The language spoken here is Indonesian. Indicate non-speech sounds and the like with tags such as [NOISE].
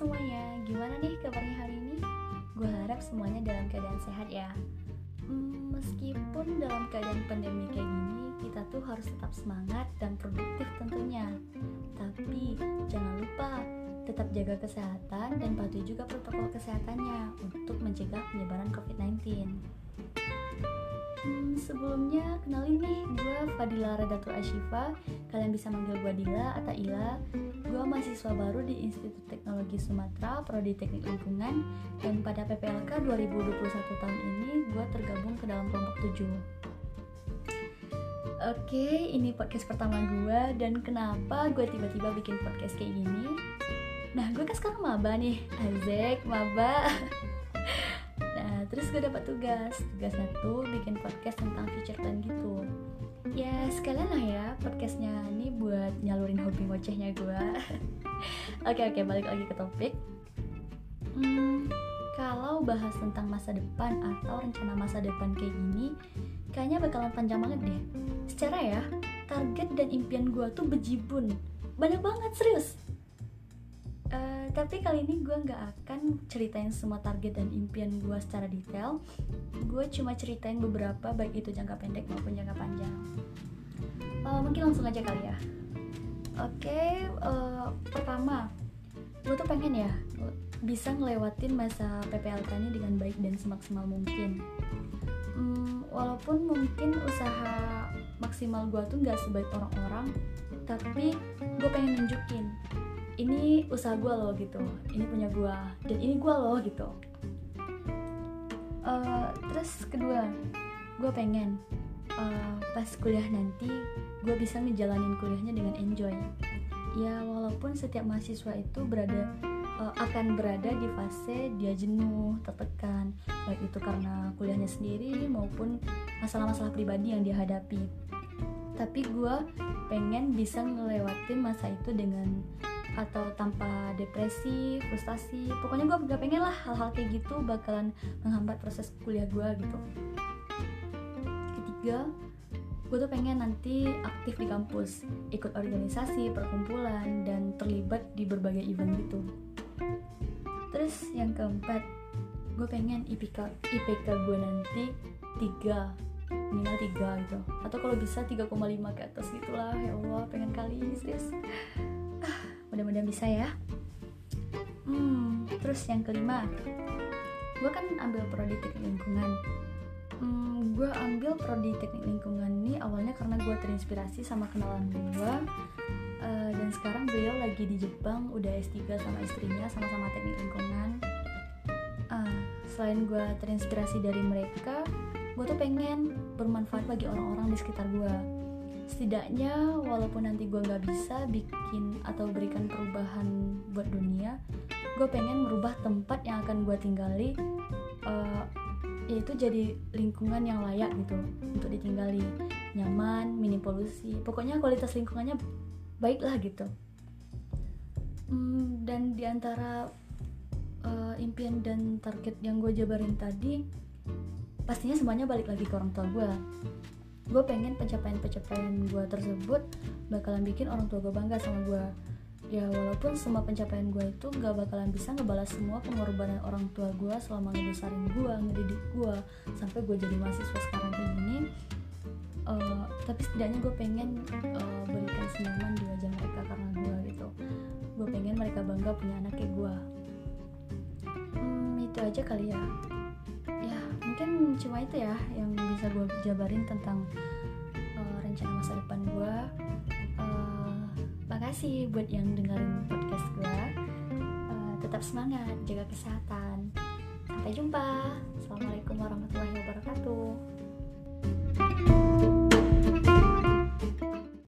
semuanya, gimana nih kabarnya hari ini? Gue harap semuanya dalam keadaan sehat ya. Hmm, Meskipun dalam keadaan pandemi kayak gini Kita tuh harus tetap semangat dan produktif tentunya. Tapi jangan lupa tetap jaga kesehatan dan patuhi juga protokol kesehatannya Untuk mencegah penyebaran COVID-19 Hmm, sebelumnya kenalin nih, gue Fadila Redatul Ashifa. Kalian bisa manggil gue Dila atau Ila. Gue mahasiswa baru di Institut Teknologi Sumatera, Prodi Teknik Lingkungan. Dan pada PPLK 2021 tahun ini, gue tergabung ke dalam kelompok 7 Oke, ini podcast pertama gue Dan kenapa gue tiba-tiba bikin podcast kayak gini? Nah, gue kan sekarang maba nih. Azek, maba [LAUGHS] terus gue dapat tugas. Tugasnya tuh bikin podcast tentang future plan gitu. Ya sekalian lah ya podcastnya ini buat nyalurin hobi ngocehnya gue [LAUGHS] oke oke balik lagi ke topik. Hmm, kalau bahas tentang masa depan atau rencana masa depan kayak gini kayaknya bakalan panjang banget deh. Secara ya target dan impian gue tuh bejibun. Banyak banget serius Uh, tapi kali ini gue nggak akan ceritain semua target dan impian gue secara detail. Gue cuma ceritain beberapa baik itu jangka pendek maupun jangka panjang. Uh, mungkin langsung aja kali ya. Oke okay, uh, pertama gue tuh pengen ya bisa ngelewatin masa PPLK ini dengan baik dan semaksimal mungkin. Um, walaupun mungkin usaha maksimal gue tuh nggak sebaik orang-orang tapi gue pengen nunjukin ini usaha gue loh gitu. Ini punya gue dan ini gue loh gitu. Uh, terus kedua gue pengen uh, pas kuliah nanti gue bisa ngejalanin kuliahnya dengan enjoy. Ya walaupun setiap mahasiswa itu berada uh, akan berada di fase dia jenuh tertekan. Baik itu karena kuliahnya sendiri maupun masalah-masalah pribadi yang dia hadapi. Tapi gue pengen bisa ngelewatin masa itu dengan atau tanpa depresi, frustasi pokoknya gue gak pengen lah hal-hal kayak gitu bakalan menghambat proses kuliah gue gitu. Ketiga gue tuh pengen nanti aktif di kampus ikut organisasi, perkumpulan, dan terlibat di berbagai event gitu. Terus yang keempat gue pengen IPK, IPK gue nanti tiga minimal tiga gitu. Atau kalau bisa 3,5 ke atas gitulah ya Allah pengen kali serius bisa ya? Hmm terus yang kelima gue kan ambil prodi teknik lingkungan. Hmm, gue ambil prodi teknik lingkungan ini awalnya karena gue terinspirasi sama kenalan gue uh, dan sekarang beliau lagi di Jepang udah S3 sama istrinya sama-sama teknik lingkungan. Uh, selain gue terinspirasi dari mereka gue tuh pengen bermanfaat bagi orang-orang di sekitar gue setidaknya walaupun nanti gue nggak bisa bikin atau berikan perubahan buat dunia gue pengen merubah tempat yang akan gue tinggali uh, yaitu jadi lingkungan yang layak gitu untuk ditinggali. Nyaman minim polusi pokoknya kualitas lingkungannya baik lah gitu. Hmm, dan di antara uh, impian dan target yang gue jabarin tadi pastinya semuanya balik lagi ke orang tua gue gue pengen pencapaian-pencapaian gue tersebut bakalan bikin orang tua gue bangga sama gue ya walaupun semua pencapaian gue itu gak bakalan bisa ngebalas semua pengorbanan orang tua gue selama ngebesarin gue ngedidik gue sampai gue jadi mahasiswa sekarang kayak gini uh, tapi setidaknya gue pengen uh, berikan senyuman di wajah mereka karena gue gitu. Gue pengen mereka bangga punya anak kayak gue hmm, itu aja kali ya mungkin cuma itu ya yang bisa gue jabarin tentang uh, rencana masa depan gue uh, makasih buat yang dengerin podcast gue uh, tetap semangat jaga kesehatan. Sampai jumpa. Assalamualaikum warahmatullahi wabarakatuh